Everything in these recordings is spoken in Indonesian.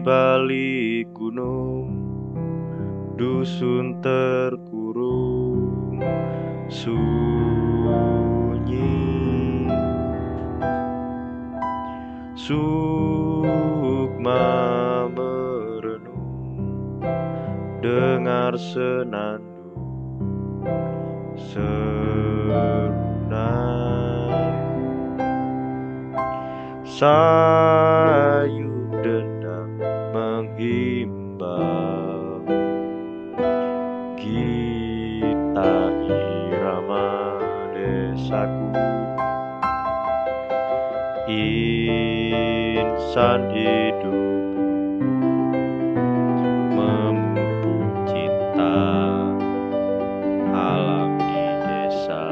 balik gunung Dusun terkurung Sunyi. Sukma merenung Dengar senandung senang Sayu desaku insan hidup memupuk cinta alam di desa.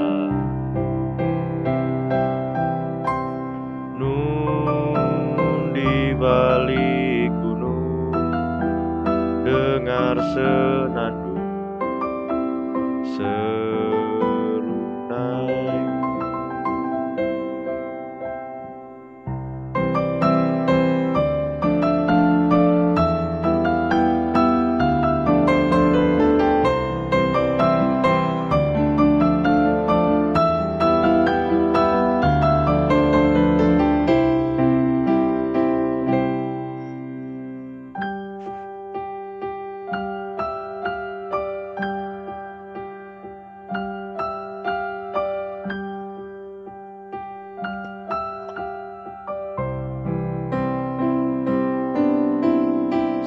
Nun di balik gunung dengar senandung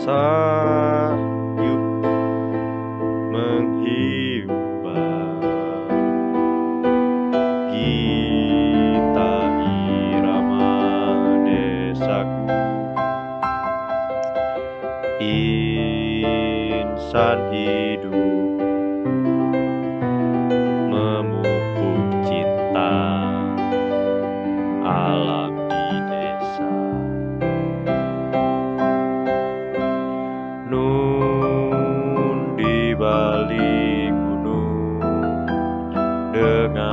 sayup menghimbau kita irama desaku insan hidup Jürgen.